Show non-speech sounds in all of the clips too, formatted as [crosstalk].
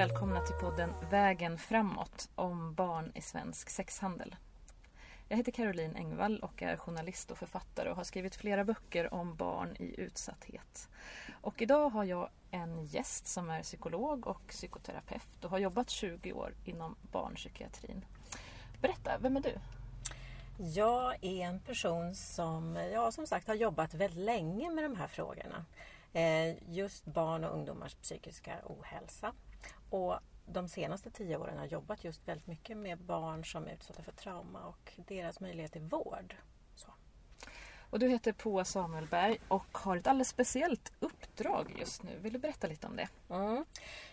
välkomna till podden Vägen framåt om barn i svensk sexhandel. Jag heter Caroline Engvall och är journalist och författare och har skrivit flera böcker om barn i utsatthet. Och idag har jag en gäst som är psykolog och psykoterapeut och har jobbat 20 år inom barnpsykiatrin. Berätta, vem är du? Jag är en person som, ja, som sagt har jobbat väldigt länge med de här frågorna. Eh, just barn och ungdomars psykiska ohälsa. Och de senaste tio åren har jobbat just väldigt mycket med barn som är utsatta för trauma och deras möjlighet till vård. Så. Och du heter Poa Samuelberg och har ett alldeles speciellt uppdrag just nu. Vill du berätta lite om det? Mm.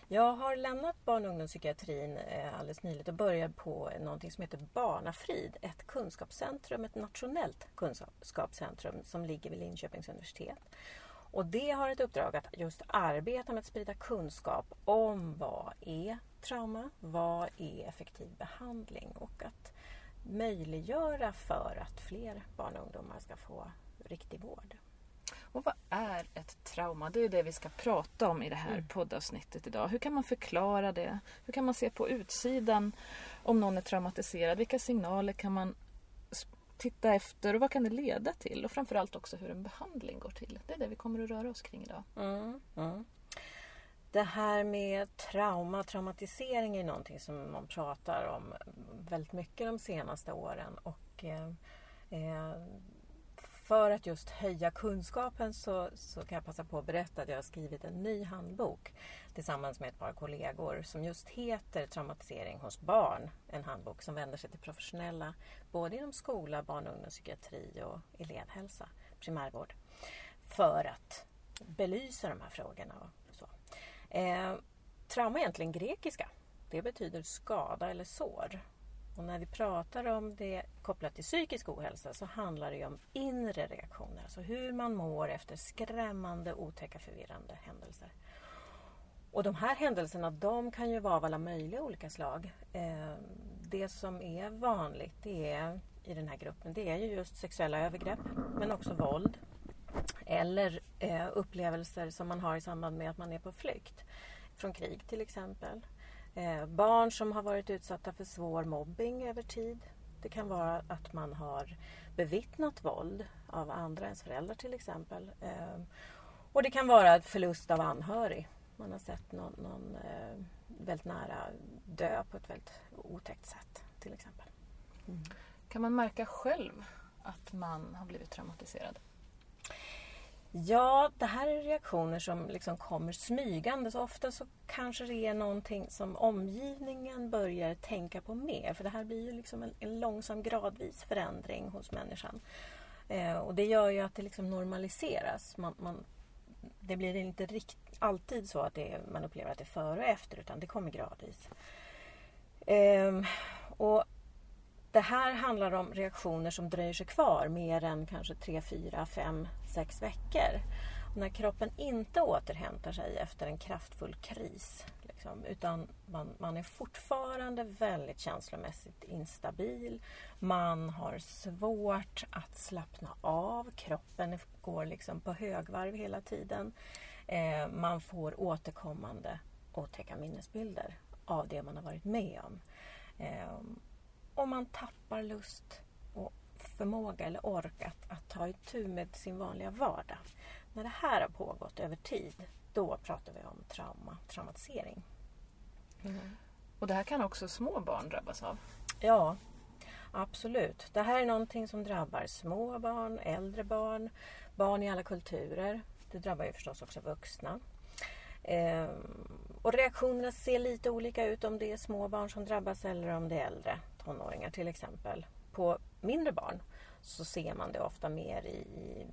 Jag har lämnat barn och ungdomspsykiatrin eh, alldeles nyligen och börjat på något som heter Barnafrid. Ett kunskapscentrum, ett nationellt kunskapscentrum som ligger vid Linköpings universitet. Och det har ett uppdrag att just arbeta med att sprida kunskap om vad är trauma, vad är effektiv behandling och att möjliggöra för att fler barn och ungdomar ska få riktig vård. Och vad är ett trauma? Det är det vi ska prata om i det här mm. poddavsnittet idag. Hur kan man förklara det? Hur kan man se på utsidan om någon är traumatiserad? Vilka signaler kan man titta efter och vad kan det leda till? Och framförallt också hur en behandling går till. Det är det vi kommer att röra oss kring idag. Mm, mm. Det här med trauma, traumatisering är någonting som man pratar om väldigt mycket de senaste åren. Och, eh, eh för att just höja kunskapen så, så kan jag passa på att berätta att jag har skrivit en ny handbok tillsammans med ett par kollegor som just heter Traumatisering hos barn. En handbok som vänder sig till professionella både inom skola, barn och ungdomspsykiatri och elevhälsa, primärvård. För att belysa de här frågorna. Och så. Eh, trauma är egentligen grekiska. Det betyder skada eller sår. Och när vi pratar om det kopplat till psykisk ohälsa så handlar det om inre reaktioner. Alltså hur man mår efter skrämmande, otäcka, förvirrande händelser. Och de här händelserna de kan ju vara av alla möjliga olika slag. Eh, det som är vanligt det är, i den här gruppen det är ju just sexuella övergrepp men också våld. Eller eh, upplevelser som man har i samband med att man är på flykt. Från krig till exempel. Eh, barn som har varit utsatta för svår mobbing över tid. Det kan vara att man har bevittnat våld av andra, ens föräldrar till exempel. Eh, och det kan vara förlust av anhörig. Man har sett någon, någon eh, väldigt nära dö på ett väldigt otäckt sätt till exempel. Mm. Kan man märka själv att man har blivit traumatiserad? Ja, det här är reaktioner som liksom kommer smygande. Så ofta så kanske det är någonting som omgivningen börjar tänka på mer. För det här blir ju liksom en, en långsam gradvis förändring hos människan. Eh, och det gör ju att det liksom normaliseras. Man, man, det blir inte rikt, alltid så att det, man upplever att det är före och efter utan det kommer gradvis. Eh, och det här handlar om reaktioner som dröjer sig kvar mer än kanske 3, 4, 5, 6 veckor. Och när kroppen inte återhämtar sig efter en kraftfull kris liksom, utan man, man, är fortfarande väldigt känslomässigt instabil. Man har svårt att slappna av. Kroppen går liksom på högvarv hela tiden. Eh, man får återkommande otäcka minnesbilder av det man har varit med om. Eh, om man tappar lust och förmåga eller ork att, att ta itu med sin vanliga vardag. När det här har pågått över tid, då pratar vi om trauma, traumatisering. Mm. Och det här kan också små barn drabbas av? Ja, absolut. Det här är någonting som drabbar små barn, äldre barn, barn i alla kulturer. Det drabbar ju förstås också vuxna. Ehm, och reaktionerna ser lite olika ut om det är små barn som drabbas eller om det är äldre tonåringar till exempel. På mindre barn så ser man det ofta mer i,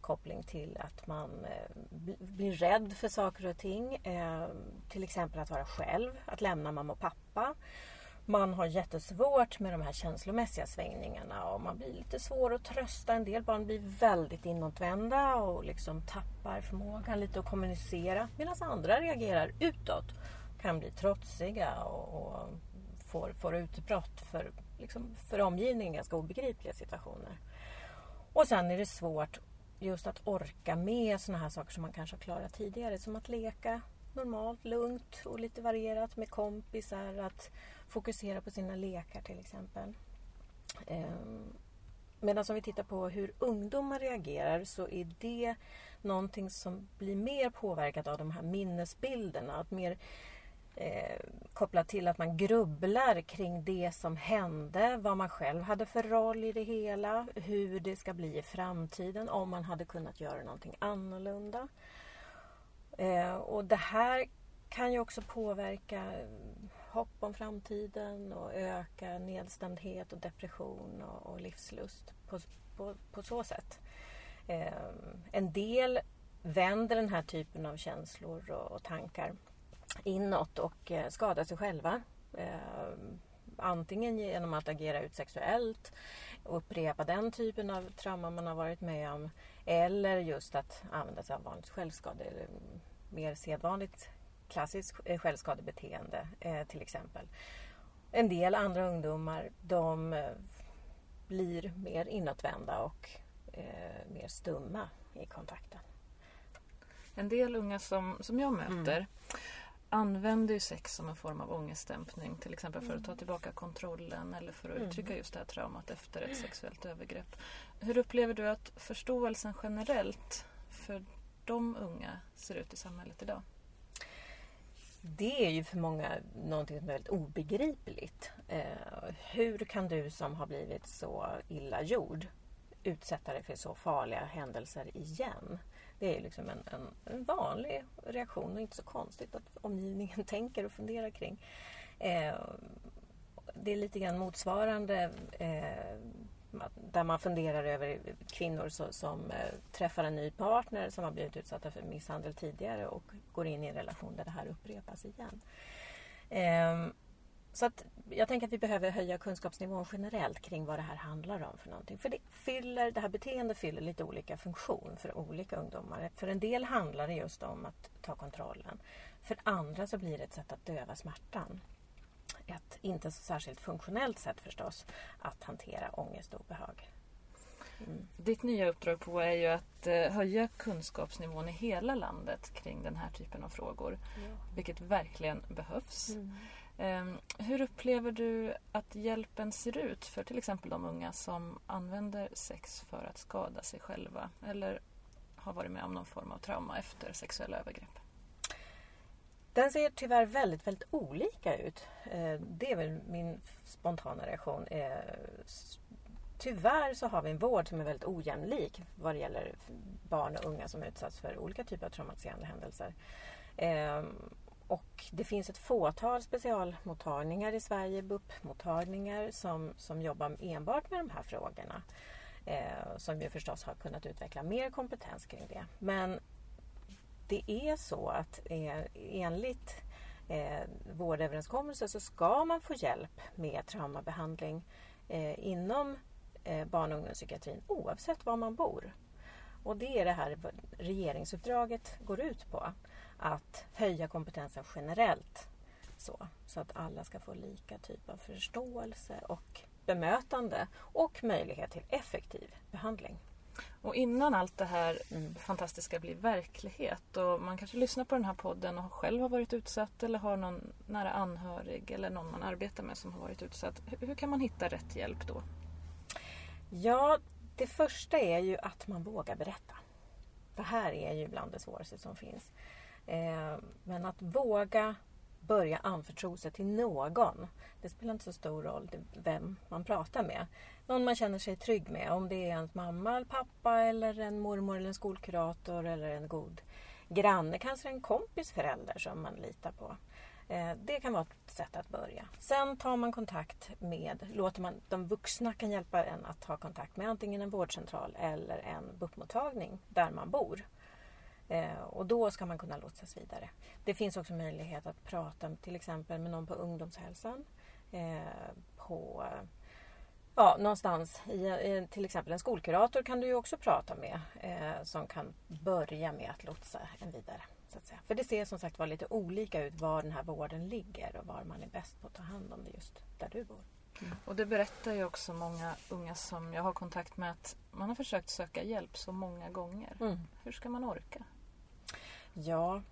koppling till att man eh, blir rädd för saker och ting. Eh, till exempel att vara själv, att lämna mamma och pappa. Man har jättesvårt med de här känslomässiga svängningarna och man blir lite svår att trösta. En del barn blir väldigt inåtvända och liksom tappar förmågan lite att kommunicera medan andra reagerar utåt. Kan bli trotsiga och, och får, får utbrott för, liksom, för omgivningen ganska obegripliga situationer. Och sen är det svårt just att orka med sådana här saker som man kanske har klarat tidigare. Som att leka normalt, lugnt och lite varierat med kompisar. Att fokusera på sina lekar till exempel. Ehm, medan om vi tittar på hur ungdomar reagerar så är det någonting som blir mer påverkat av de här minnesbilderna. Att mer eh, kopplat till att man grubblar kring det som hände, vad man själv hade för roll i det hela, hur det ska bli i framtiden, om man hade kunnat göra någonting annorlunda. Eh, och det här kan ju också påverka hopp om framtiden och öka nedstämdhet och depression och, och livslust på, på, på, så sätt. Eh, en del vänder den här typen av känslor och, och tankar inåt och eh, skadar sig själva. Eh, antingen genom att agera ut sexuellt och upprepa den typen av trauma man har varit med om eller just att använda sig av vanligt självskade eller mer sedvanligt klassiskt eh, självskadebeteende till exempel. En del andra ungdomar de blir mer inåtvända och eh, mer stumma i kontakten. En del unga som, som jag möter mm. Använder ju sex som en form av ångestdämpning. Till exempel för att ta mm. tillbaka kontrollen eller för att mm. uttrycka just det här traumat efter ett sexuellt övergrepp. Hur upplever du att förståelsen generellt för de unga ser ut i samhället idag? det är ju för många någonting som är väldigt obegripligt. Eh, hur kan du som har blivit så illa gjord utsätta dig för så farliga händelser igen? Det är liksom en, en, en vanlig reaktion och inte så konstigt att omgivningen [laughs] tänker och funderar kring. Eh, det är lite grann motsvarande eh, där man funderar över kvinnor så, som eh, träffar en ny partner som har blivit utsatta för misshandel tidigare och går in i en relation där det här upprepas igen. Ehm, så att jag tänker att vi behöver höja kunskapsnivån generellt kring vad det här handlar om för någonting. För det, fyller, det här beteendet fyller lite olika funktion för olika ungdomar. För en del handlar det just om att ta kontrollen. För andra så blir det ett sätt att döva smärtan ett inte så särskilt funktionellt sätt förstås att hantera ångest och obehag. Mm. Ditt nya uppdrag på är ju att eh, höja kunskapsnivån i hela landet kring den här typen av frågor. Ja. Vilket verkligen behövs. Mm. Ehm, hur upplever du att hjälpen ser ut för till exempel de unga som använder sex för att skada sig själva eller har varit med om någon form av trauma efter sexuella övergrepp? Den ser tyvärr väldigt, väldigt olika ut. Ehm, det är väl min spontana reaktion. Ehm, tyvärr så har vi en vård som är väldigt ojämlik vad det gäller barn och unga som utsatts för olika typer av traumatiserande händelser. Och det finns ett fåtal specialmottagningar i Sverige, BUP-mottagningar som, som jobbar enbart med de här frågorna. Eh, som ju förstås har kunnat utveckla mer kompetens kring det. Men det är så att eh, enligt eh, vårdöverenskommelse så ska man få hjälp med traumabehandling eh, inom eh, barn och ungdomspsykiatrin oavsett var man bor. Och det är det här regeringsuppdraget går ut på. Att höja kompetensen generellt så, så att alla ska få lika typ av förståelse och bemötande och möjlighet till effektiv behandling. Och innan allt det här mm. fantastiska blir verklighet och man kanske lyssnar på den här podden och själv har varit utsatt eller har någon nära anhörig eller någon man arbetar med som har varit utsatt. Hur, hur kan man hitta rätt hjälp då? Ja, det första är ju att man vågar berätta. Det här är ju bland det svåraste som finns. Eh, men att våga börja anförtro sig till någon. Det spelar inte så stor roll vem man pratar med. Någon man känner sig trygg med. Om det är ens mamma eller pappa eller en mormor eller en skolkurator eller en god granne. Kanske en kompis förälder som man litar på. Eh, det kan vara ett sätt att börja. Sen tar man kontakt med, låter man de vuxna kan hjälpa en att ta kontakt med antingen en vårdcentral eller en BUP-mottagning där man bor. Eh, och då ska man kunna lotsas vidare. Det finns också möjlighet att prata till exempel med någon på ungdomshälsan. Eh, på ja, någonstans i, i, till exempel en skolkurator kan du ju också prata med eh, som kan börja med att lotsa en vidare. Så att säga. För det ser som sagt var lite olika ut var den här vården ligger och var man är bäst på att ta hand om det just där du bor. Mm. Och det berättar ju också många unga som jag har kontakt med att man har försökt söka hjälp så många gånger. Mm. Hur ska man orka? Ja,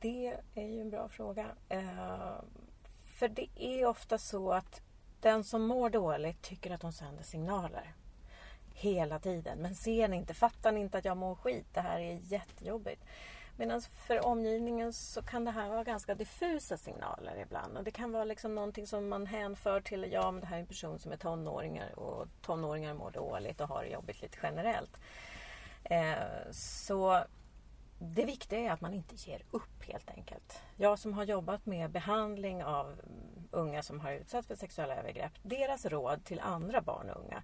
det är ju en bra fråga. Eh, för det är ofta så att den som mår dåligt tycker att de sänder signaler hela tiden. Men ser ni inte, fattar ni inte att jag mår skit? Det här är jättejobbigt. Medan för omgivningen så kan det här vara ganska diffusa signaler ibland. Och det kan vara liksom någonting som man hänför till, ja men det här är en person som är tonåringar och tonåringar mår dåligt och har det jobbigt lite generellt. Eh, så det viktiga är att man inte ger upp helt enkelt. Jag som har jobbat med behandling av mm, unga som har utsatts för sexuella övergrepp. Deras råd till andra barn och unga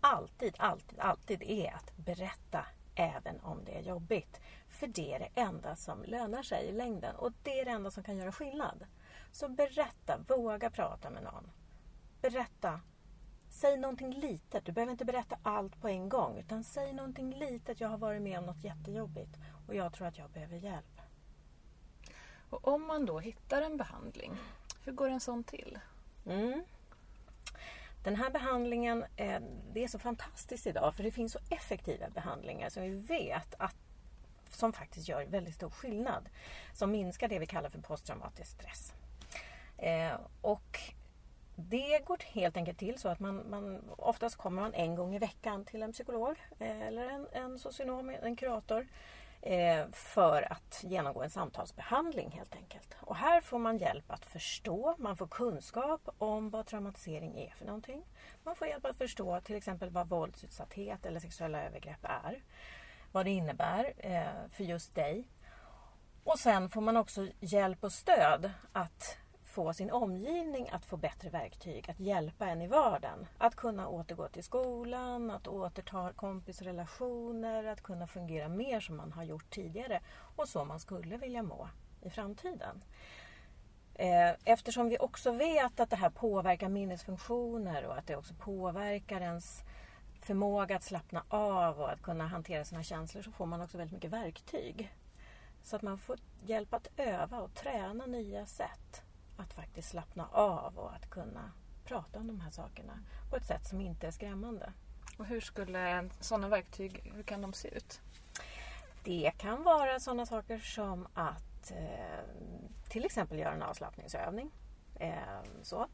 alltid, alltid, alltid är att berätta även om det är jobbigt. För det är det enda som lönar sig i längden och det är det enda som kan göra skillnad. Så berätta, våga prata med någon. Berätta. Säg någonting litet. Du behöver inte berätta allt på en gång utan säg någonting litet. Jag har varit med om något jättejobbigt och jag tror att jag behöver hjälp. Och om man då hittar en behandling, hur går en sån till? Mm. Den här behandlingen, eh, det är så fantastiskt idag för det finns så effektiva behandlingar som vi vet att som faktiskt gör väldigt stor skillnad. Som minskar det vi kallar för posttraumatisk stress. Eh, och det går helt enkelt till så att man, man oftast kommer man en gång i veckan till en psykolog eh, eller en, en socionom, en kurator eh, Eh, för att genomgå en samtalsbehandling helt enkelt. Och här får man hjälp att förstå, man får kunskap om vad traumatisering är för någonting. Man får hjälp att förstå till exempel vad våldsutsatthet eller sexuella övergrepp är. Vad det innebär eh, för just dig. Och sen får man också hjälp och stöd att få sin omgivning att få bättre verktyg att hjälpa en i vardagen. Att kunna återgå till skolan, att återta kompisrelationer, att kunna fungera mer som man har gjort tidigare och så man skulle vilja må i framtiden. Eh, eftersom vi också vet att det här påverkar minnesfunktioner och att det också påverkar ens förmåga att slappna av och att kunna hantera sina känslor så får man också väldigt mycket verktyg. Så att man får hjälp att öva och träna nya sätt att faktiskt slappna av och att kunna prata om de här sakerna på ett sätt som inte är skrämmande. Och hur skulle sådana verktyg, hur kan de se ut? Det kan vara sådana saker som att eh, till exempel göra en avslappningsövning. Eh, så.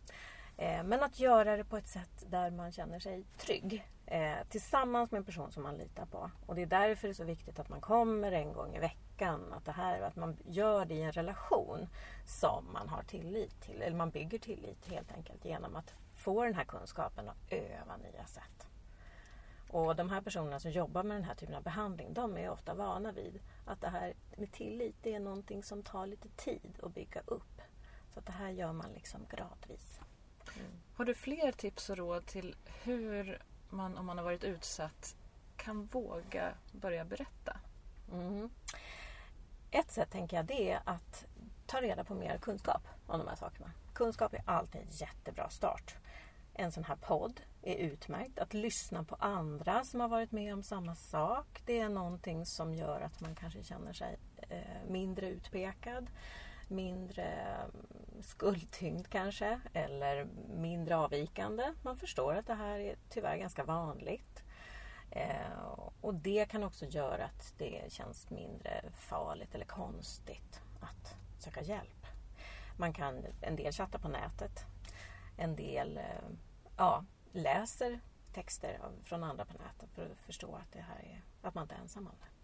Eh, men att göra det på ett sätt där man känner sig trygg. Tillsammans med en person som man litar på. Och det är därför det är så viktigt att man kommer en gång i veckan. Att, det här, att man gör det i en relation som man har tillit till. Eller man bygger tillit helt enkelt genom att få den här kunskapen och öva nya sätt. Och de här personerna som jobbar med den här typen av behandling de är ofta vana vid att det här med tillit det är någonting som tar lite tid att bygga upp. Så att det här gör man liksom gradvis. Mm. Har du fler tips och råd till hur man om man har varit utsatt kan våga börja berätta? Mm. Ett sätt tänker jag det är att ta reda på mer kunskap om de här sakerna. Kunskap är alltid en jättebra start. En sån här podd är utmärkt. Att lyssna på andra som har varit med om samma sak. Det är någonting som gör att man kanske känner sig eh, mindre utpekad mindre mm, skuldtyngd kanske eller mindre avvikande. Man förstår att det här är tyvärr ganska vanligt. Eh, och det kan också göra att det känns mindre farligt eller konstigt att söka hjälp. Man kan, en del chatta på nätet. En del eh, ja, läser texter från andra på nätet för att förstå att, det här är, att man inte är ensam om det.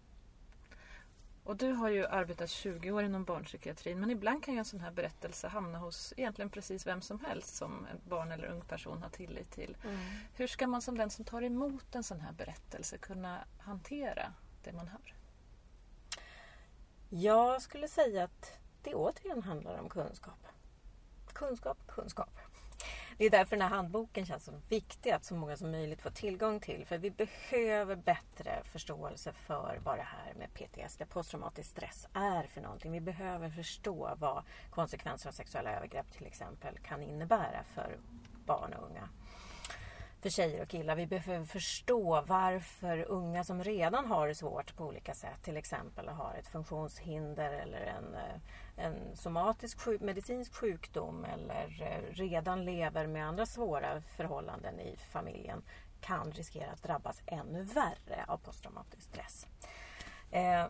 Och du har ju arbetat 20 år inom barnpsykiatrin men ibland kan ju en sån här berättelse hamna hos egentligen precis vem som helst som en barn eller ung person har tillit till. Mm. Hur ska man som den som tar emot en sån här berättelse kunna hantera det man hör? Jag skulle säga att det återigen handlar om kunskap. Kunskap, kunskap. Det är därför den här handboken känns så viktig att så många som möjligt får tillgång till. För vi behöver bättre förståelse för vad det här med PTSD, posttraumatisk stress, är för någonting. Vi behöver förstå vad konsekvenser av sexuella övergrepp till exempel kan innebära för barn och unga för tjejer och killar. Vi behöver förstå varför unga som redan har det svårt på olika sätt, till exempel har ett funktionshinder eller en, eh, en somatisk sjuk, medicinsk sjukdom eller eh, redan lever med andra svåra förhållanden i familjen, kan riskera att drabbas ännu värre av posttraumatisk stress. Eh,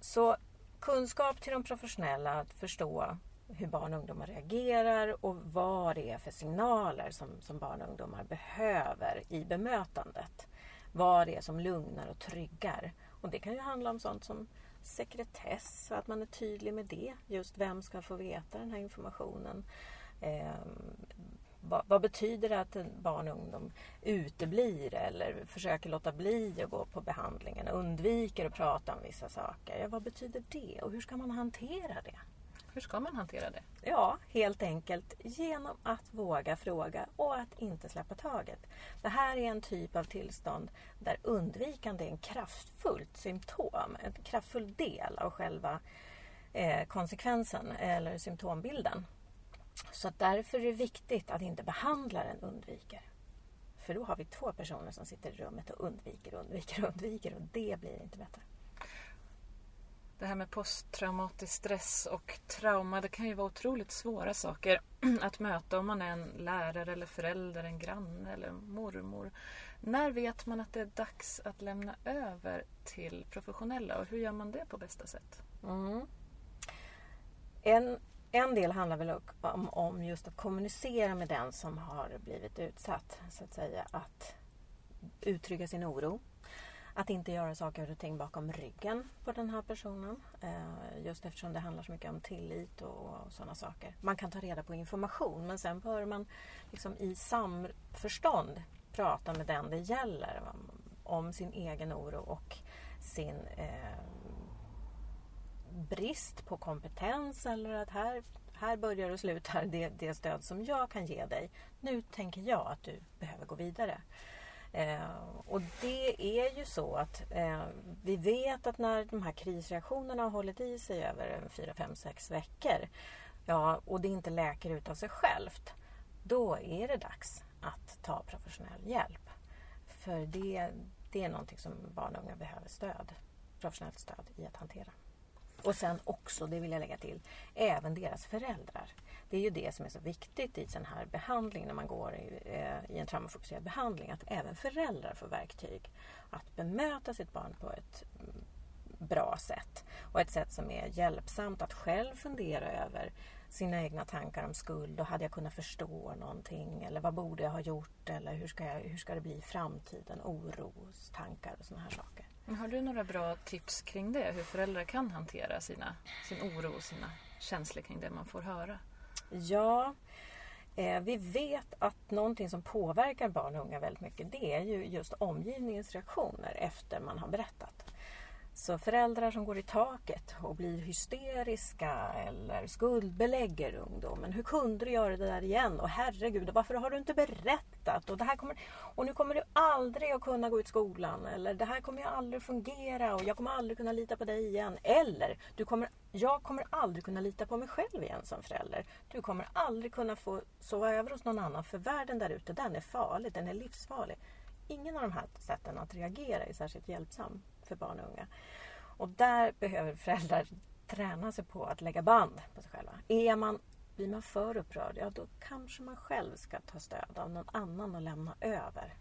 så kunskap till de professionella att förstå hur barn och ungdomar reagerar och vad det är för signaler som, som barn och ungdomar behöver i bemötandet. Vad det är som lugnar och tryggar. Och det kan ju handla om sånt som sekretess, att man är tydlig med det. Just vem ska få veta den här informationen? Eh, vad, vad, betyder det att en barn och ungdom uteblir eller försöker låta bli att gå på behandlingen, undviker att prata om vissa saker? Ja, vad betyder det och hur ska man hantera det? Hur ska man hantera det? Ja, helt enkelt genom att våga fråga och att inte släppa taget. Det här är en typ av tillstånd där undvikande är en kraftfullt symptom, en kraftfull del av själva eh, konsekvensen eller symptombilden. Så därför är det viktigt att inte behandlaren undviker. För då har vi två personer som sitter i rummet och undviker, undviker, [laughs] undviker och det blir inte bättre. Det här med posttraumatisk stress och trauma, det kan ju vara otroligt svåra saker [clears throat] att möta om man är en lärare eller förälder, en granne eller mormor. När vet man att det är dags att lämna över till professionella och hur gör man det på bästa sätt? Mm. En, en del handlar väl om, om just att kommunicera med den som har blivit utsatt. Så att säga att uttrycka sin oro att inte göra saker och ting bakom ryggen på den här personen. Eh, just eftersom det handlar så mycket om tillit och sådana saker. Man kan ta reda på information men sen bör man liksom i samförstånd prata med den det gäller om sin egen oro och sin eh, brist på kompetens eller att här, här börjar och slutar det, det stöd som jag kan ge dig. Nu tänker jag att du behöver gå vidare. Eh, och det är ju så att eh, vi vet att när de här krisreaktionerna har hållit i sig över 4, 5, 6 veckor ja, och det inte läker ut av sig självt, då är det dags att ta professionell hjälp. För det, det är någonting som barn och unga behöver stöd, professionellt stöd i att hantera. Och sen också, det vill jag lägga till, även deras föräldrar. Det är ju det som är så viktigt i sån här behandling när man går i, eh, i en traumafokuserad behandling. Att även föräldrar får verktyg att bemöta sitt barn på ett mm, bra sätt. Och ett sätt som är hjälpsamt att själv fundera över sina egna tankar om skuld och hade jag kunnat förstå någonting eller vad borde jag ha gjort eller hur ska, jag, hur ska det bli i framtiden? Orostankar och sådana här saker. Har du några bra tips kring det? Hur föräldrar kan hantera sina, sin oro och sina känslor kring det man får höra? Ja, eh, vi vet att någonting som påverkar barn och unga väldigt mycket det är ju just omgivningens reaktioner efter man har berättat. Så föräldrar som går i taket och blir hysteriska eller skuldbelägger ungdomen. Hur kunde du göra det där igen? Och herregud, varför har du inte berättat? Och, det här kommer, och nu kommer du aldrig att kunna gå ut skolan. Eller det här kommer ju aldrig fungera och jag kommer aldrig kunna lita på dig igen. Eller du kommer, jag kommer aldrig kunna lita på mig själv igen som förälder. Du kommer aldrig kunna få sova över hos någon annan för världen där ute, den är farlig, den är livsfarlig. Ingen av de här sätten att reagera är särskilt hjälpsam för barn och unga. Och där behöver föräldrar träna sig på att lägga band på sig själva. Är man, blir man för upprörd, ja då kanske man själv ska ta stöd av någon annan och lämna över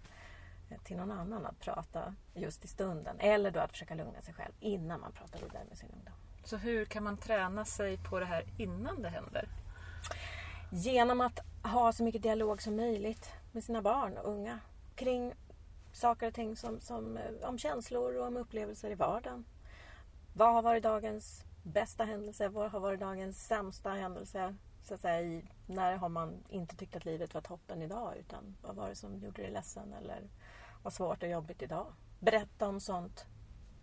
eh, till någon annan att prata just i stunden. Eller då att försöka lugna sig själv innan man pratar vidare med sin ungdom. Så hur kan man träna sig på det här innan det händer? Genom att ha så mycket dialog som möjligt med sina barn och unga kring saker och ting som, som, eh, om känslor och om upplevelser i vardagen. Vad har varit dagens bästa händelse? Vad har varit dagens sämsta händelse? Så att säga, i, när har man inte tyckt att livet var toppen idag? Utan vad var det som gjorde dig ledsen eller var svårt och jobbigt idag? Berätta om sånt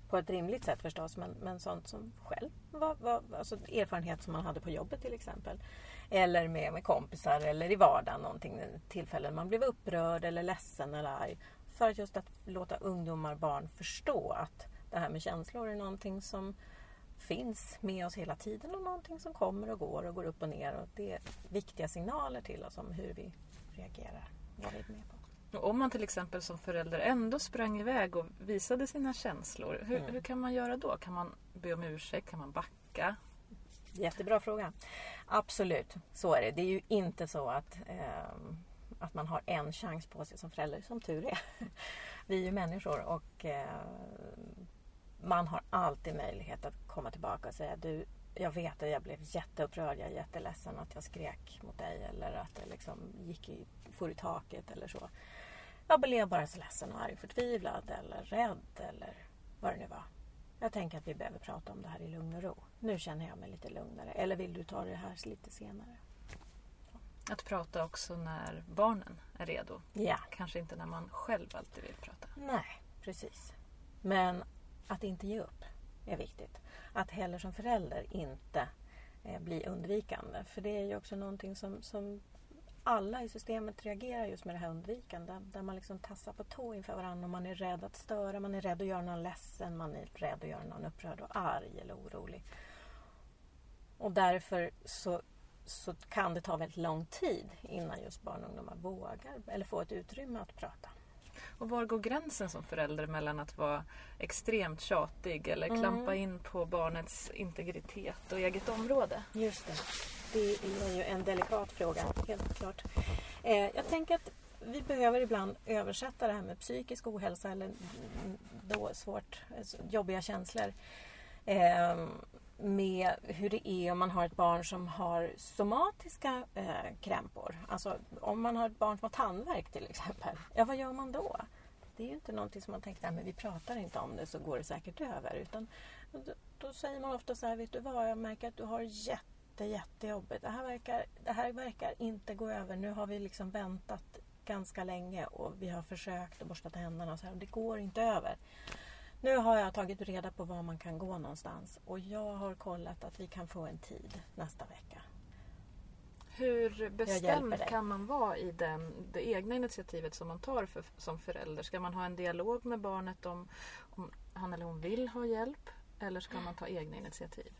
på ett rimligt sätt förstås, men, men sånt som själv var, var alltså erfarenhet som man hade på jobbet till exempel. Eller med, med kompisar eller i vardagen, någonting, tillfällen man blev upprörd eller ledsen eller arg. För att just att låta ungdomar, barn förstå att det här med känslor är någonting som finns med oss hela tiden och någonting som kommer och går och går upp och ner. Och det är viktiga signaler till oss om hur vi reagerar. Vad vi är med på. Och om man till exempel som förälder ändå sprang iväg och visade sina känslor, hur, mm. hur kan man göra då? Kan man be om ursäkt? Kan man backa? Jättebra fråga. Absolut, så är det. Det är ju inte så att eh, att man har en chans på sig som förälder, som tur är. [laughs] Vi är ju människor och eh, man har alltid möjlighet att komma tillbaka och säga du, jag vet att jag blev jätteupprörd, jag är jätteledsen att jag skrek mot dig eller att jag liksom gick i, for i taket eller så. Jag blev bara så ledsen och arg, förtvivlad eller rädd eller vad det nu var. Jag tänker att vi behöver prata om det här i lugn och ro. Nu känner jag mig lite lugnare. Eller vill du ta det här lite senare? Att prata också när barnen är redo. Ja. Kanske inte när man själv alltid vill prata. Nej, precis. Men att inte ge upp är viktigt. Att heller som förälder inte eh, bli undvikande. För det är ju också någonting som, som alla i systemet reagerar just med det här undvikande. Där man liksom tassar på tå inför varandra och man är rädd att störa, man är rädd att göra någon ledsen, man är rädd att göra någon upprörd och arg eller orolig. Och därför så, så kan det ta väldigt lång tid innan just barn och ungdomar vågar eller får ett utrymme att prata. Och var går gränsen som förälder mellan att vara extremt tjatig eller Mm. klampa in på barnets integritet och eget område? Just det. Det är ju en delikat fråga, helt klart. Eh, jag tänker att vi behöver ibland översätta det här med psykisk ohälsa eller mm, då svårt, alltså jobbiga känslor eh, med hur det är om man har ett barn som har somatiska eh, krämpor. Alltså om man har ett barn som har tandvärk till exempel. Ja, vad gör man då? Det är ju inte någonting som man tänker, nej men vi pratar inte om det så går det säkert över. Utan då, då säger man ofta så här, vet du vad, jag märker att du har jätte, jättejobbigt. Det här, verkar, det här verkar inte gå över. Nu har vi liksom väntat ganska länge och vi har försökt att borsta tänderna och så här, och det går inte över. Nu har jag tagit reda på var man kan gå någonstans och jag har kollat att vi kan få en tid nästa vecka. Hur bestämd kan man vara i den, det egna initiativet som man tar för, som förälder? Ska man ha en dialog med barnet om, om han eller hon vill ha hjälp? Eller ska man ta egna initiativ?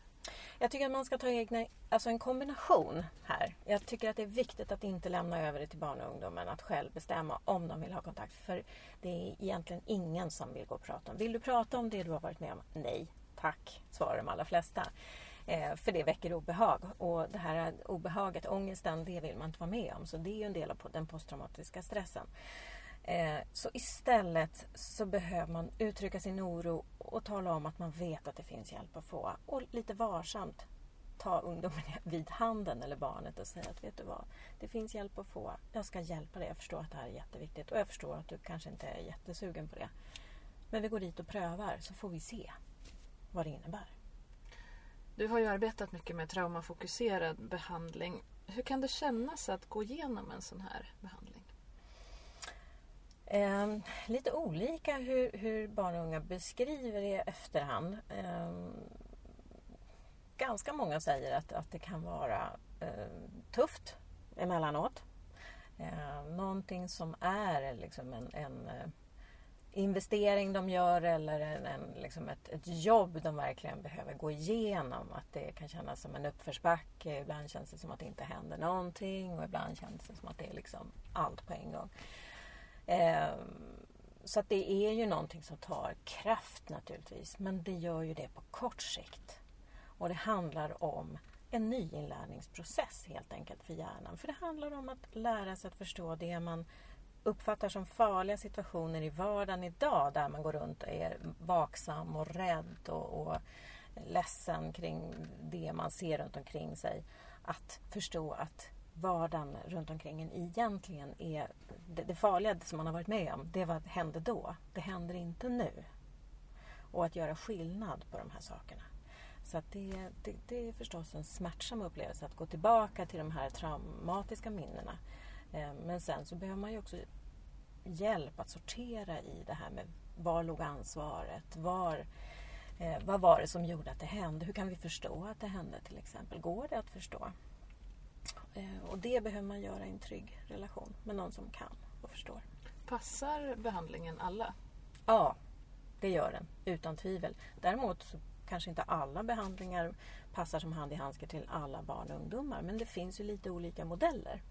Jag tycker att man ska ta egna, alltså en kombination här. Jag tycker att det är viktigt att inte lämna över det till barn och ungdomen att själv bestämma om de vill ha kontakt. För det är egentligen ingen som vill gå och prata om. Vill du prata om det du har varit med om? Nej, tack, svarar de allra flesta. Eh, för det väcker obehag och det här obehaget, ångesten, det vill man inte vara med om. Så det är ju en del av den posttraumatiska stressen. Eh, Så istället så behöver man uttrycka sin oro och tala om att man vet att det finns hjälp att få. Och lite varsamt ta ungdomen [laughs] vid handen eller barnet och säga att vet du vad, det finns hjälp att få. Jag ska hjälpa dig. Jag förstår att det här är jätteviktigt och jag förstår att du kanske inte är jättesugen på det. Men vi går dit och prövar så får vi se vad det innebär. Du har ju arbetat mycket med traumafokuserad behandling. Hur kan det kännas att gå igenom en sån här behandling? Eh, lite olika hur, hur barn och unga beskriver det i efterhand. Eh, ganska många säger att, att det kan vara eh, tufft emellanåt. Eh, någonting som är liksom en, en eh, investering de gör eller en, en, liksom ett, ett jobb de verkligen behöver gå igenom. Att det kan kännas som en uppförsbacke. Ibland känns det som att det inte händer någonting och ibland känns det som att det är liksom allt på en gång. Eh, så att det är ju någonting som tar kraft naturligtvis. Men det gör ju det på kort sikt. Och det handlar om en nyinlärningsprocess helt enkelt för hjärnan. För det handlar om att lära sig att förstå det man uppfattar som farliga situationer i vardagen idag där man går runt och är vaksam och rädd och, och ledsen kring det man ser runt omkring sig. Att förstå att vardagen runt omkring en egentligen är det, det farliga som man har varit med om. Det var, hände då. Det händer inte nu. Och att göra skillnad på de här sakerna. Så att det, det, det är förstås en smärtsam upplevelse att gå tillbaka till de här traumatiska minnena. Eh, men sen så behöver man ju också hjälp att sortera i det här med var låg ansvaret? Var, eh, vad var det som gjorde att det hände? Hur kan vi förstå att det hände till exempel? Går det att förstå? Eh, Och det behöver man göra i en trygg relation med någon som kan och förstår. Passar behandlingen alla? Ja, det gör den utan tvivel. Däremot så kanske inte alla behandlingar passar som hand i handske till alla barn och ungdomar. Men det finns ju lite olika modeller.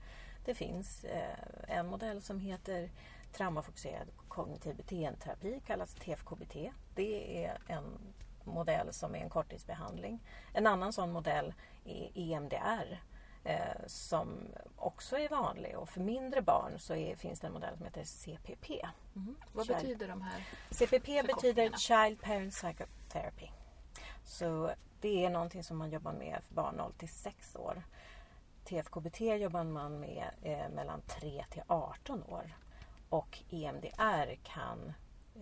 Det finns eh, en modell som heter traumafokuserad kognitiv beteendeterapi, kallas TFKBT. Det är en modell som är en korttidsbehandling. En annan sån modell är EMDR eh, som också är vanlig och för mindre barn så är, finns det en modell som heter CPP. Mhm. Vad Kärlek. betyder de här? CPP betyder. Child Parent Psycho- therapy. Så det är någonting som man jobbar med för barn 0 till 6 år. TFKBT jobbar man med eh, mellan 3 till 18 år. Och EMDR kan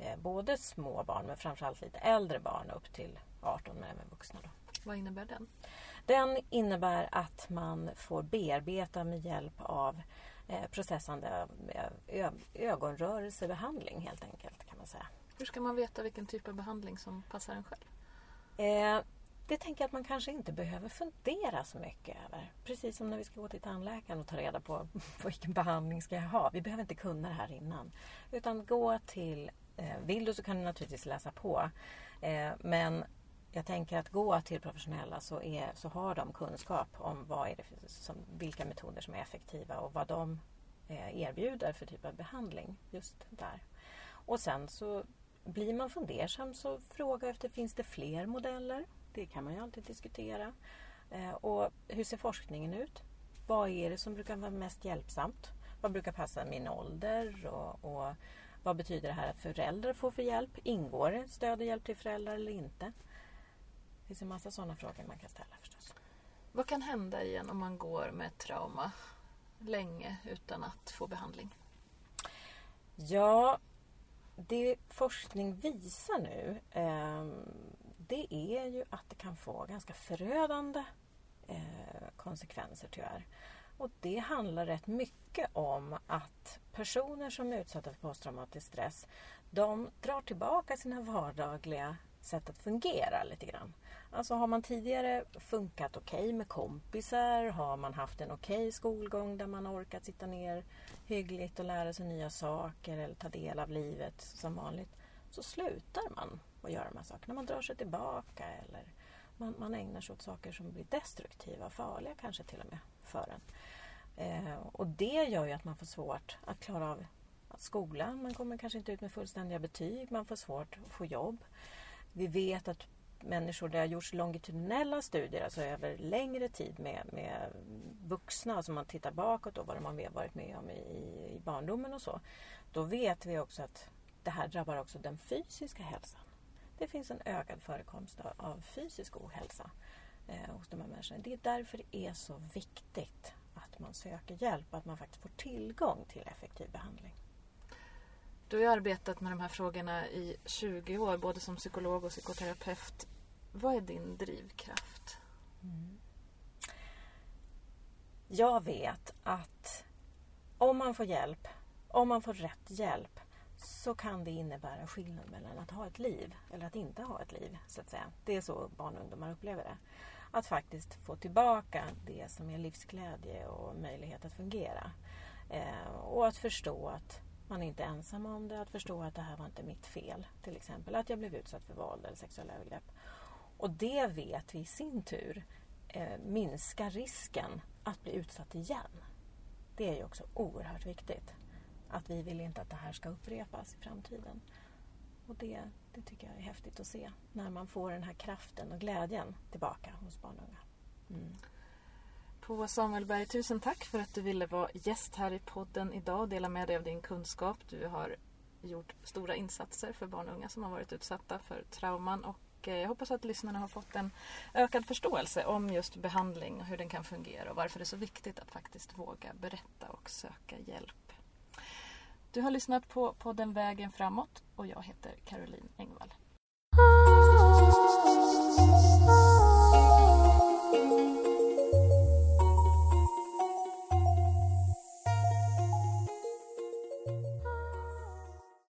eh, både små barn men framförallt lite äldre barn upp till 18 men även vuxna. Då. Vad innebär den? Den innebär att man får bearbeta med hjälp av eh, processande ö- ögonrörelsebehandling helt enkelt kan man säga. Hur ska man veta vilken typ av behandling som passar en själv? Eh, det tänker jag att man kanske inte behöver fundera så mycket över. Precis som när vi ska gå till tandläkaren och ta reda på [laughs] vilken behandling ska jag ha. Vi behöver inte kunna det här innan. Utan gå till, eh, vill du så kan du naturligtvis läsa på. Eh, men jag tänker att gå till professionella så, är, så har de kunskap om vad är det för, som, vilka metoder som är effektiva och vad de eh, erbjuder för typ av behandling just där. Och sen så blir man fundersam så fråga efter finns det fler modeller? Det kan man ju alltid diskutera. Eh, och hur ser forskningen ut? Vad är det som brukar vara mest hjälpsamt? Vad brukar passa min ålder? Och, och vad betyder det här att föräldrar får för hjälp? Ingår det stöd och hjälp till föräldrar eller inte? Finns en massa sådana frågor man kan ställa förstås. Vad kan hända igen om man går med ett trauma länge utan att få behandling? Ja, det forskning visar nu eh, det är ju att det kan få ganska förödande eh, konsekvenser tyvärr. Och det handlar rätt mycket om att personer som är utsatta för posttraumatisk stress de drar tillbaka sina vardagliga sätt att fungera lite grann. Alltså har man tidigare funkat okej okay med kompisar, har man haft en okej okay skolgång där man orkat sitta ner hyggligt och lära sig nya saker eller ta del av livet som vanligt, så slutar man att göra de här sakerna. Man drar sig tillbaka eller man, man ägnar sig åt saker som blir destruktiva och farliga kanske till och med för en. Eh, och det gör ju att man får svårt att klara av skolan. Man kommer kanske inte ut med fullständiga betyg. Man får svårt att få jobb. Vi vet att människor, det har gjorts longitudinella studier, alltså över längre tid med, med vuxna, alltså man tittar bakåt och vad de har varit med om i, i barndomen och så. Då vet vi också att det här drabbar också den fysiska hälsan. Det finns en ökad förekomst av, av fysisk ohälsa eh, hos de här människorna. Det är därför det är så viktigt att man söker hjälp, att man faktiskt får tillgång till effektiv behandling. Du har arbetat med de här frågorna i 20 år, både som psykolog och psykoterapeut. Vad är din drivkraft? Mm. Jag vet att om man får hjälp, om man får rätt hjälp, så kan det innebära skillnad mellan att ha ett liv eller att inte ha ett liv. så att säga. Det är så barn och ungdomar upplever det. Att faktiskt få tillbaka det som är livsglädje och möjlighet att fungera. Eh, och att förstå att man är inte ensam om det, att förstå att det här var inte mitt fel. Till exempel att jag blev utsatt för våld eller sexuella övergrepp. Och det vet vi i sin tur eh, minskar risken att bli utsatt igen. Det är ju också oerhört viktigt. Att vi vill inte att det här ska upprepas i framtiden. Och det, det tycker jag är häftigt att se när man får den här kraften och glädjen tillbaka hos barn och unga. Mm. På Samuelberg, tusen tack för att du ville vara gäst här i podden idag och dela med dig av din kunskap. Du har gjort stora insatser för barn och unga som har varit utsatta för trauman och och eh, jag hoppas att lyssnarna har fått en ökad förståelse om just behandling och hur den kan fungera och varför det är så viktigt att faktiskt våga berätta och söka hjälp. Du har lyssnat på podden Vägen framåt och jag heter Caroline Engvall.